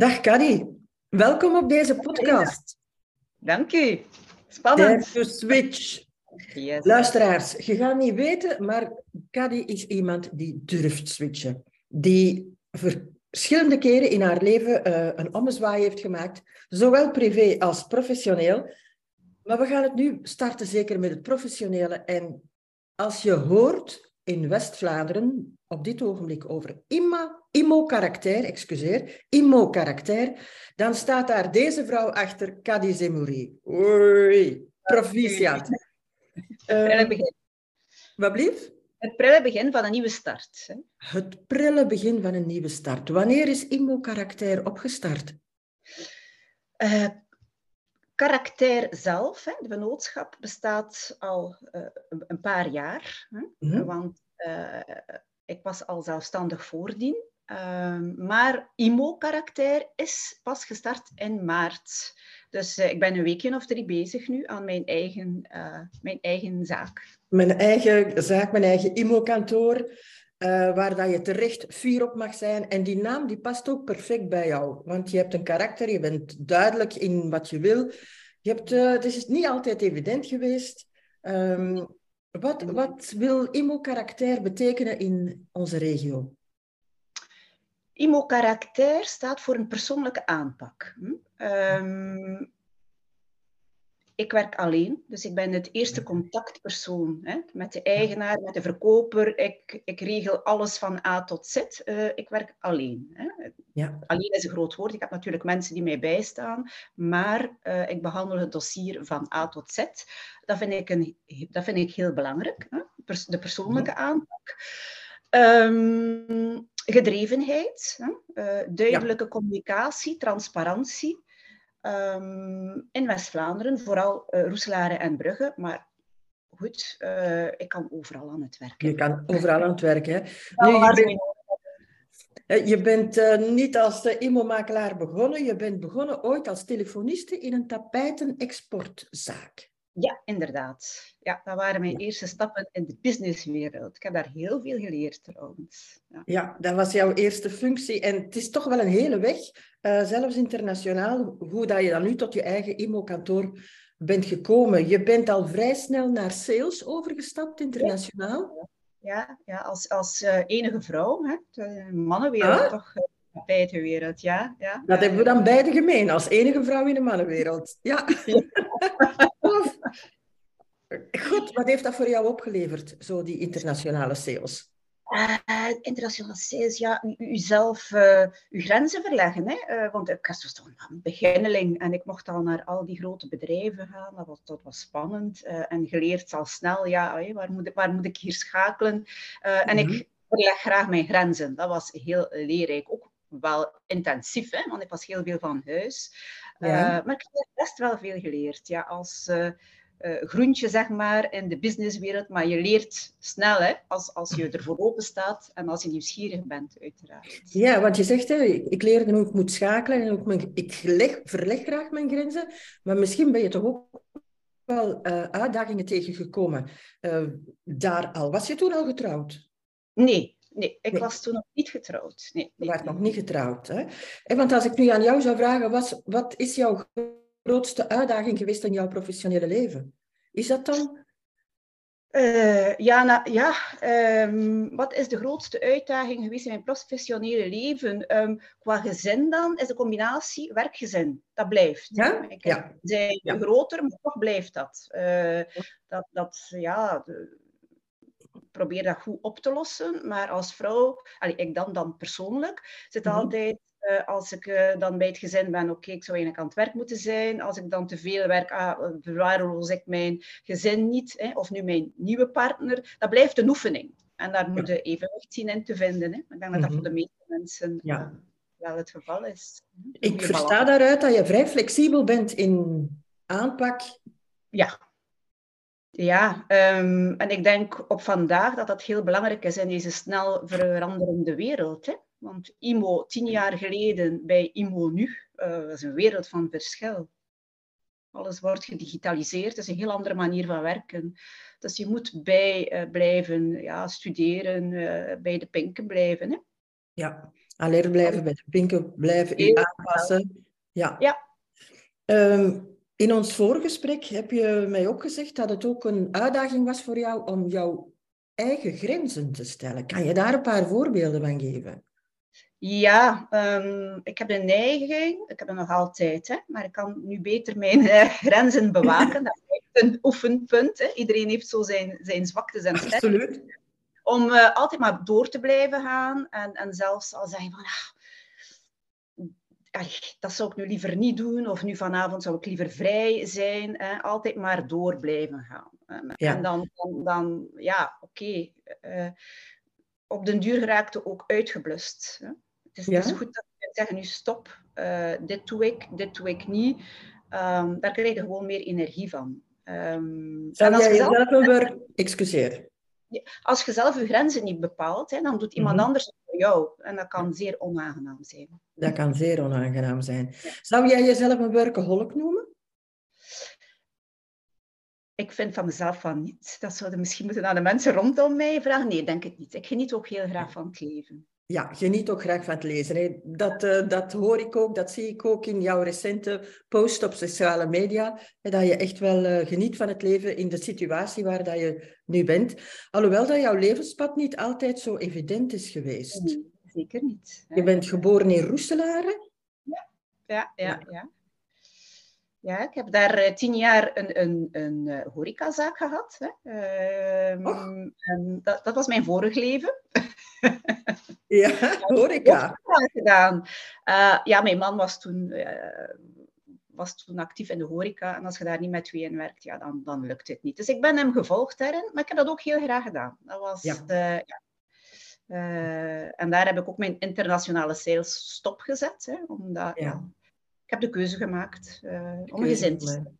Dag Caddy, welkom op deze podcast. Dank u. Spannend. Dare switch. Yes. Luisteraars, je gaat niet weten, maar Caddy is iemand die durft switchen. Die verschillende keren in haar leven uh, een ommezwaai heeft gemaakt, zowel privé als professioneel. Maar we gaan het nu starten zeker met het professionele. En als je hoort in West-Vlaanderen op dit ogenblik over IMO-karakter, excuseer, IMO-karakter, dan staat daar deze vrouw achter, Kadi Zemouri. Oei, proficiat. Uh, begin. Wat blieft? Het prille begin van een nieuwe start. Hè? Het prille begin van een nieuwe start. Wanneer is IMO-karakter opgestart? Uh, karakter zelf, hè, de vennootschap, bestaat al uh, een paar jaar. Hè? Mm -hmm. Want uh, ik was al zelfstandig voordien. Uh, maar IMO-karakter is pas gestart in maart. Dus uh, ik ben een weekje of drie bezig nu aan mijn eigen, mijn eigen zaak. Mijn eigen zaak, mijn eigen IMO-kantoor, waar dat je terecht fier op mag zijn. En die naam die past ook perfect bij jou. Want je hebt een karakter, je bent duidelijk in wat je wil. Je hebt, het is niet altijd evident geweest. Um, wat, wat wil IMO-karakter betekenen in onze regio? IMO-karakter staat voor een persoonlijke aanpak. Um, ik werk alleen, dus ik ben het eerste contactpersoon hè, met de eigenaar, met de verkoper. Ik, ik regel alles van A tot Z. Uh, ik werk alleen. Hè. Ja. Alleen is een groot woord. Ik heb natuurlijk mensen die mij bijstaan, maar uh, ik behandel het dossier van A tot Z. Dat vind ik, een, dat vind ik heel belangrijk, hè. de persoonlijke aanpak. Um, gedrevenheid, hè. Uh, duidelijke ja. communicatie, transparantie. Um, in West-Vlaanderen, vooral uh, Roeselare en Brugge, maar goed, uh, ik kan overal aan het werken. Je kan overal aan het werken, hè? Nu, je, bent, je bent uh, niet als immo-makelaar begonnen, je bent begonnen ooit als telefoniste in een tapijten-exportzaak. Ja, inderdaad. Ja, dat waren mijn ja. eerste stappen in de businesswereld. Ik heb daar heel veel geleerd trouwens. Ja. ja, dat was jouw eerste functie. En het is toch wel een hele weg, uh, zelfs internationaal, hoe dat je dan nu tot je eigen IMO-kantoor bent gekomen. Je bent al vrij snel naar sales overgestapt, internationaal. Ja, ja als, als uh, enige vrouw, hè, de mannenwereld ah? toch uh, buitenwereld, ja, ja. Dat hebben we dan beide gemeen, als enige vrouw in de mannenwereld. Ja. Goed, wat heeft dat voor jou opgeleverd, zo die internationale sales? Uh, internationale sales, ja, jezelf uh, uw grenzen verleggen. Hè? Uh, want ik was toch een beginneling en ik mocht al naar al die grote bedrijven gaan. Dat was, dat was spannend en geleerd al snel, ja, waar, moet ik, waar moet ik hier schakelen? Mm -hmm. En ik mhm. verleg graag mijn grenzen. Dat was heel leerrijk. Ook wel intensief, hè? want ik was heel veel van huis. Ja. maar ik heb best wel veel geleerd. Ja, als uh, groentje, zeg maar, in de businesswereld. Maar je leert snel, hè, als, als je ervoor open staat en als je nieuwsgierig bent, uiteraard. Ja, want je zegt, hè, ik leer hoe ik moet schakelen en ook ik leg, verleg graag mijn grenzen. Maar misschien ben je toch ook wel uitdagingen tegengekomen daar al. Was je toen al getrouwd? Nee, Nee, ik nee. was toen nog niet getrouwd. Nee, nee. Je was nog niet getrouwd. Hè? En want als ik nu aan jou zou vragen, wat, wat is jouw grootste uitdaging geweest in jouw professionele leven? Is dat dan? Uh, ja, nou, ja um, wat is de grootste uitdaging geweest in mijn professionele leven? Um, qua gezin dan is de combinatie werk-gezin. Dat blijft. Ja? Ik ja. zijn ja. groter, maar toch blijft dat. Uh, dat, dat ja, de, probeer dat goed op te lossen. Maar als vrouw, allee, ik dan, dan persoonlijk, zit mm -hmm. altijd uh, als ik uh, dan bij het gezin ben, oké, okay, ik zou eigenlijk aan het werk moeten zijn. Als ik dan te veel werk, ah, verwaarloos ik mijn gezin niet. Hè, of nu mijn nieuwe partner. Dat blijft een oefening. En daar moet je evenwicht zien in te vinden. Hè. Ik denk dat dat mm -hmm. voor de meeste mensen ja. uh, wel het geval is. Ik versta daaruit dat je vrij flexibel bent in aanpak. Ja, ja, um, en ik denk op vandaag dat dat heel belangrijk is in deze snel veranderende wereld. Hè? Want IMO tien jaar geleden bij IMO nu, uh, dat is een wereld van verschil. Alles wordt gedigitaliseerd, het is een heel andere manier van werken. Dus je moet bij uh, blijven ja, studeren, uh, bij de pinken blijven. Hè? Ja, Alert blijven, bij de pinken blijven, je aanpassen. Ja. ja. Ehm, in ons voorgesprek heb je mij ook gezegd dat het ook een uitdaging was voor jou om jouw eigen grenzen te stellen. Kan je daar een paar voorbeelden van geven? Ja, um, ik heb een neiging, ik heb het nog altijd, hè, maar ik kan nu beter mijn uh, grenzen bewaken. Dat is een oefenpunt. Hè. Iedereen heeft zo zijn, zijn zwaktes en sterktes. Absoluut. Om uh, altijd maar door te blijven gaan en, en zelfs al zeggen van... Ah, dat zou ik nu liever niet doen, of nu vanavond zou ik liever vrij zijn. Hè. Altijd maar door blijven gaan. Ja. En dan, dan, dan ja, oké. Okay. Uh, eh, op den duur geraakte ook uitgeblust. Hè. Het is, ja? het is goed dat je zeggen, nu stop, uh, dit doe ik, dit doe ik niet. Um, daar krijg je gewoon meer energie van. Um, Zou jij jezelf een werk... Excuseer. Als je zelf je grenzen niet bepaalt, hè, dan doet iemand mm -hmm. anders voor jou. En dat kan zeer onaangenaam zijn. Dat kan zeer onaangenaam zijn. Zou jij jezelf een workaholic noemen? Ik vind van mezelf van niet. Dat zouden misschien moeten aan de mensen rondom mij vragen. Nee, denk ik niet. Ik geniet ook heel graag van het leven ja, geniet ook graag van het lezen. Hè. Dat, uh, dat hoor ik ook, dat zie ik ook in jouw recente post op sociale media. Hè, dat je echt wel uh, geniet van het leven in de situatie waar dat je nu bent. Alhoewel dat jouw levenspad niet altijd zo evident is geweest. Nee, zeker niet. Je bent geboren in Roeselare. Ja, ja, ja. ja. Ja, ik heb daar uh, tien jaar een, een, een uh, horecazaak gehad. Hè. Uh, en dat, dat was mijn vorig leven. Ja, horeca. gedaan. Uh, ja, mijn man was toen, uh, was toen actief in de horeca. En als je daar niet met wie in werkt, ja, dan, dan lukt het niet. Dus ik ben hem gevolgd daarin. Maar ik heb dat ook heel graag gedaan. Dat was... Ja. De, ja. Uh, en daar heb ik ook mijn internationale sales stopgezet. Hè, omdat, ja. Ik heb de keuze gemaakt om een gezin te zijn.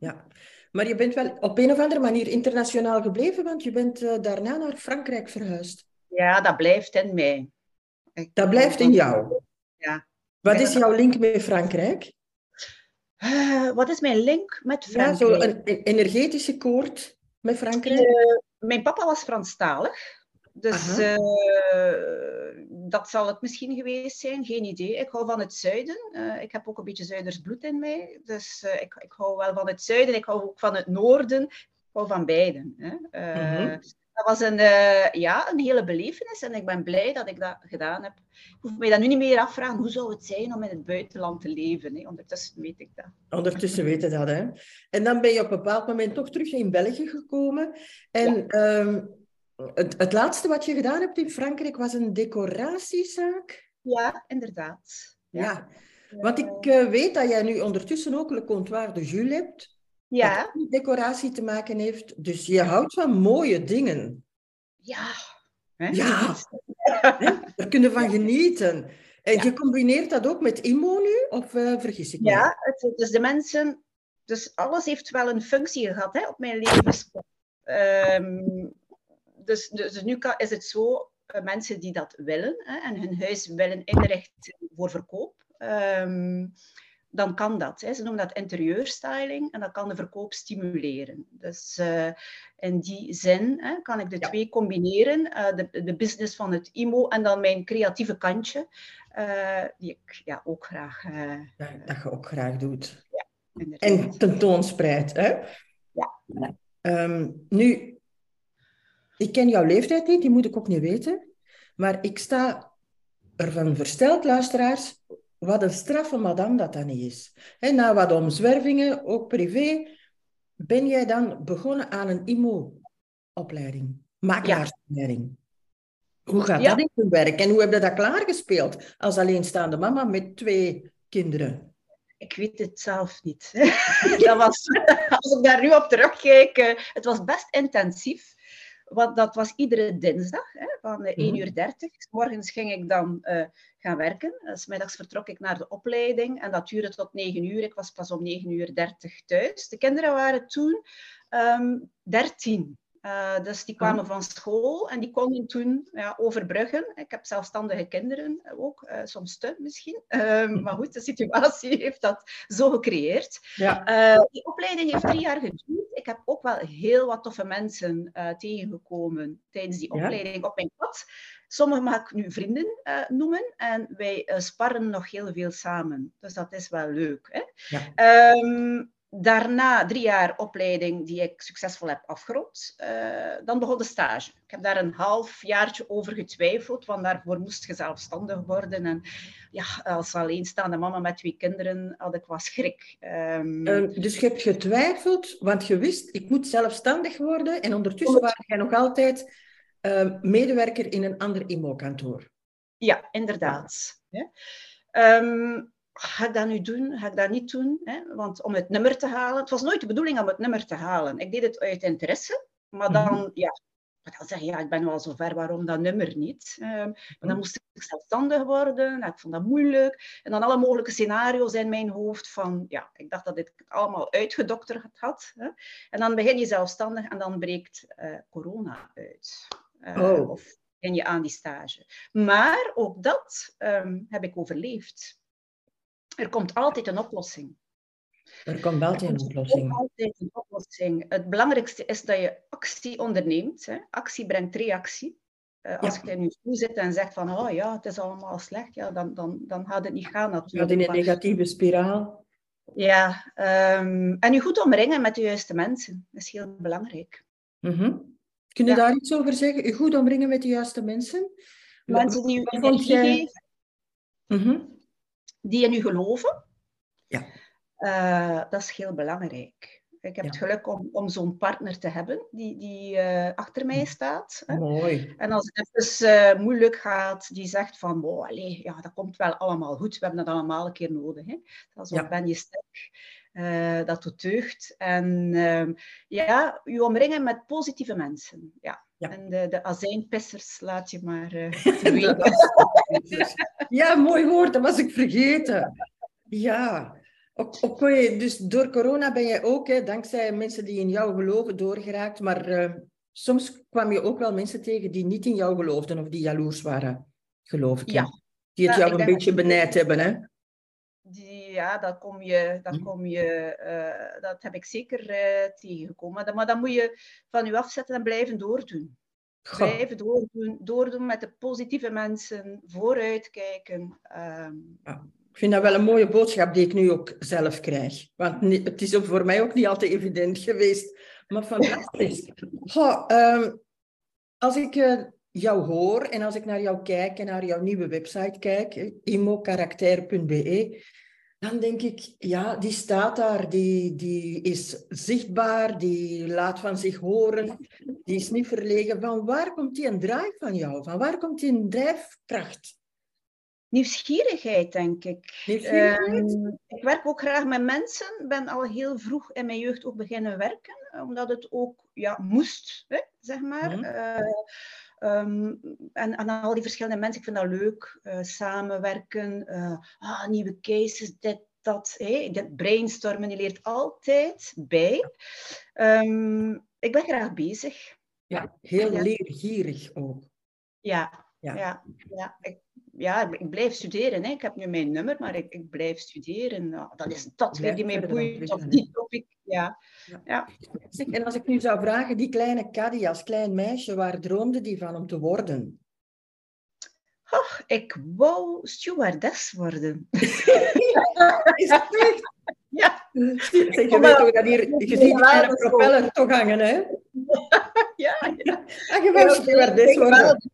Ja. Maar je bent wel op een of andere manier internationaal gebleven, want je bent daarna naar Frankrijk verhuisd. Ja, dat blijft in mij. dat blijft in jou? Ja. Wat is jouw link met Frankrijk? Uh, wat is mijn link met Frankrijk? Ja, zo een, een energetische koord met Frankrijk? Uh, mijn papa was Franstalig. Dus uh, dat zal het misschien geweest zijn, geen idee. Ik hou van het zuiden. ik heb ook een beetje Zuiders bloed in mij. Dus ik, ik hou wel van het zuiden. Ik hou ook van het noorden. Ik hou van beiden. Hè. -huh. Dat was een, ja, een hele belevenis en ik ben blij dat ik dat gedaan heb. Ik hoef me dan nu niet meer afvragen, hoe zou het zijn om in het buitenland te leven? Hè? Ondertussen weet ik dat. Ondertussen weet je dat, hè. En dan ben je op een bepaald moment toch terug in België gekomen. En ja. um, het, het laatste wat je gedaan hebt in Frankrijk was een decoratiezaak? Ja, inderdaad. Ja, ja. want ik uh, weet dat jij nu ondertussen ook Le Comptoir de Jules hebt. Ja. met decoratie te maken heeft. Dus je houdt van mooie dingen. Ja. Hè? Ja. Daar kunnen van genieten. En ja. je combineert dat ook met IMO nu, of uh, vergis ik me? Ja, het, dus de mensen... Dus alles heeft wel een functie gehad hè, op mijn levenspad. Um, dus, dus nu kan, is het zo, uh, mensen die dat willen hè, en hun huis willen inrichten voor verkoop... Um, dan kan dat. Hè. Ze noemen dat interieurstyling en dat kan de verkoop stimuleren. Dus uh, in die zin hè, kan ik de ja. twee combineren. Uh, de, de business van het IMO en dan mijn creatieve kantje, uh, die ik ja, ook graag... Ja, dat je ook graag doet. Ja, en tentoonspreidt. Hè? Ja. Um, nu, ik ken jouw leeftijd niet, die moet ik ook niet weten. Maar ik sta ervan versteld, luisteraars, wat een straffe madame dat dan niet is. En na wat omzwervingen, ook privé, ben jij dan begonnen aan een IMO-opleiding, makelaarsopleiding. Hoe gaat ja. dat in zijn werk en hoe heb je dat klaargespeeld als alleenstaande mama met twee kinderen? Ik weet het zelf niet. dat was, als ik daar nu op terugkijk, eh, het was best intensief. Dat was iedere dinsdag, hè, van 1 mhm. uur 30. Morgens ging ik dan uh, gaan werken. Uh, middags vertrok ik naar de opleiding en dat duurde tot 9 uur. Ik was pas om 9 uur 30 thuis. De kinderen waren toen um, ehm, 13. Uh, dus die kwamen van school en die konden toen ja, overbruggen. Ik heb zelfstandige kinderen ook, uh, soms te misschien. Uh, maar goed, de situatie heeft dat zo gecreëerd. Ja. die opleiding heeft drie jaar geduurd. Ik heb ook wel heel wat toffe mensen tegengekomen tijdens die opleiding ja? op mijn pad. Sommigen mag ik nu vrienden noemen en wij sparren nog heel veel samen. Dus dat is wel leuk. Hè? Ja. Um, daarna drie jaar opleiding die ik succesvol heb afgerond. Uh, dan begon de stage. Ik heb daar een half jaartje over getwijfeld, want daarvoor moest je zelfstandig worden. En ja, als alleenstaande mama met twee kinderen had ik wat schrik. Um, dus je hebt getwijfeld, want je wist, ik moet zelfstandig worden. En ondertussen was jij nog altijd uh, medewerker in een ander IMO-kantoor. Ja, inderdaad. Ja. Um, ga ik dat nu doen? Ga ik dat niet doen? Hè? Want om het nummer te halen, het was nooit de bedoeling om het nummer te halen. Ik deed het uit interesse, maar dan, mm ja, dan zeg je, ja, ik ben wel zo ver, waarom dat nummer niet? Um, maar dan mhm. moest ik zelfstandig worden, nou, ik vond dat moeilijk. En dan alle mogelijke scenario's in mijn hoofd van, ja, ik dacht dat ik het allemaal uitgedokterd had. Hè? En dan begin je zelfstandig en dan breekt uh, corona uit. Uh, oh. Of begin je aan die stage. Maar ook dat um, heb ik overleefd. Er komt altijd een oplossing. Er komt altijd een oplossing. altijd een oplossing. Het belangrijkste is dat je actie onderneemt. Hè. Actie brengt reactie. Uh, als ja. je in je stoel zit en zegt van, oh ja, het is allemaal slecht, ja, dan, dan, dan gaat het niet gaan natuurlijk. Gaat in een negatieve spiraal. Ja, um, en je goed omringen met de juiste mensen. Dat is heel belangrijk. Mm -hmm. Kun je ja. daar iets over zeggen? Je goed omringen met de juiste mensen? Mensen die je energie geven. Mm -hmm die in u geloven. Ja. Uh, dat is heel belangrijk. Ik heb het geluk om, om zo'n partner te hebben die, die uh, achter mij staat. Hè. Mooi. En als het uh, moeilijk gaat, die zegt van, wow, allez, ja, dat komt wel allemaal goed. We hebben dat allemaal een keer nodig. Hè. Dat is ja. ben je sterk. Uh, dat doet deugd. En uh, ja, u omringen met positieve mensen. Ja. ja. En de, de azijnpissers laat je maar uh, Ja, mooi woord, dat was ik vergeten. Ja. Oké, dus door corona ben je ook, hè, dankzij mensen die in jou geloven, doorgeraakt. Maar soms kwam je ook wel mensen tegen die niet in jou geloofden of die jaloers waren, geloof ik. Ja. Die het jou een beetje benijd hebben, hè? Ja, dat, kom je, dat, hm. kom je, uh, dat heb ik zeker uh, tegengekomen. Maar dan moet je van je afzetten en blijven doordoen. Goh. Blijven doordoen, doordoen met de positieve mensen, vooruitkijken. Um, ja. Ik vind dat wel een mooie boodschap die ik nu ook zelf krijg. Want het is ook voor mij ook niet altijd evident geweest. Maar fantastisch. Goh, um, als ik uh, jou hoor en als ik naar jou kijk en naar jouw nieuwe website kijk, imokarakter.be, dan denk ik, ja, die staat daar, die, die is zichtbaar, die laat van zich horen, die is niet verlegen. Van waar komt die een drive van jou? Van waar komt die een drijfkracht? Nieuwsgierigheid, denk ik. Nieuwsgierigheid? Uh, ik werk ook graag met mensen. ben al heel vroeg in mijn jeugd ook beginnen werken, omdat het ook ja, moest, hè, zeg maar. Mm Um, en, en, al die verschillende mensen, ik vind dat leuk. Uh, samenwerken, uh, ah, nieuwe cases, dit, dat. Hey, dit brainstormen, je leert altijd bij. Um, ik ben graag bezig. Ja, heel ja. leergierig ook. Ja, ja. ja, ja. Ik, ja, ik blijf studeren. Hè. Ik heb nu mijn nummer, maar ik, ik blijf studeren. Nou, dat is dat weer die mij boeit, of die topic. Ja. Ja. En als ik nu zou vragen, die kleine Caddy als klein meisje, waar droomde die van om te worden? Oh, ik wou stewardess worden. is dat echt? Ja. Zeg, je weet toch dat hier, je ziet kleine propeller toch hangen, hè? Ja, ja. En je wou stewardess worden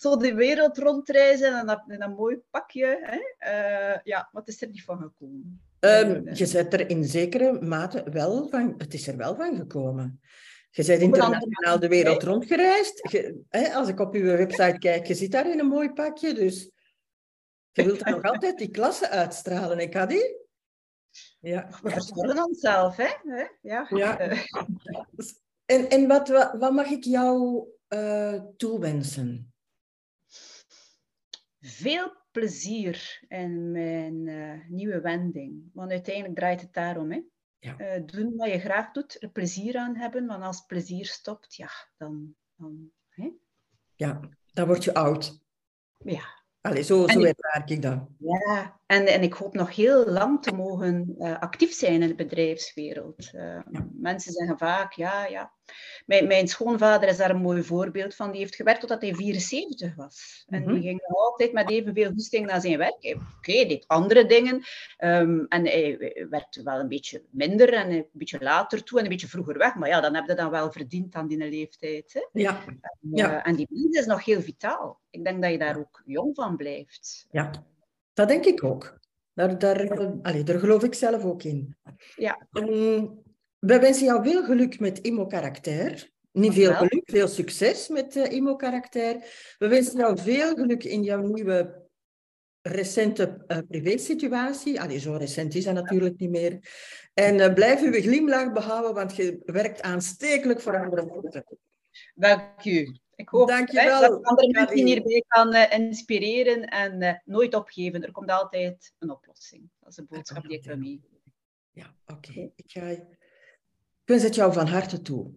zo de wereld rondreizen en dat, in een mooi pakje. Hè? Uh, ja, wat is er niet van gekomen? Um, je zet er in zekere mate wel van, het is er wel van gekomen. Je bent internationaal de wereld rondgereisd. Je, hè, als ik op uw website kijk, je zit daar in een mooi pakje, dus je wilt nog altijd die klasse uitstralen, ik had die. Ja. We verzorgen onszelf, hè? Ja. ja. En, en wat, wat, wat mag ik jou uh, toewensen? Veel plezier in mijn uh, nieuwe wending. Want uiteindelijk draait het daarom. Hè? Ja. Uh, doen wat je graag doet, er plezier aan hebben. Want als plezier stopt, ja, dan... dan hè? Ja, dan word je oud. Ja. Allee, zo, zo ervaar ik dat. Ja, En, en ik hoop nog heel lang te mogen uh, actief zijn in de bedrijfswereld. Mensen zeggen vaak, ja, ja. Mijn, mijn schoonvader is daar een mooi voorbeeld van. Die heeft gewerkt totdat hij 74 was. En die mhm. ging altijd met evenveel goesting naar zijn werk. Oké, okay, deed andere dingen. Um, en hij werkte wel een beetje minder en een beetje later toe en een beetje vroeger weg. Maar ja, dan heb je dan wel verdiend aan die leeftijd. Hè? Ja. En, ja. Uh, en die mens is nog heel vitaal. Ik denk dat je daar ook jong van blijft. Ja. Dat denk ik ook. Daar, daar, allee, daar geloof ik zelf ook in. Ja. Um, we wensen jou veel geluk met Imo-karakter. Niet veel geluk, veel succes met uh, Imo-karakter. We wensen jou veel geluk in jouw nieuwe recente uh, privésituatie. Allee, zo recent is dat natuurlijk niet meer. En uh, blijf uw glimlach behouden, want je werkt aanstekelijk voor andere mensen. Dank u. Ik hoop Dankjewel, dat andere mensen hierbij kan uh, inspireren en nooit opgeven. Er komt altijd een oplossing. Dat is een boodschap die ik wil mee. Ja, oké. Okay. Ik, ga... wens het jou van harte toe.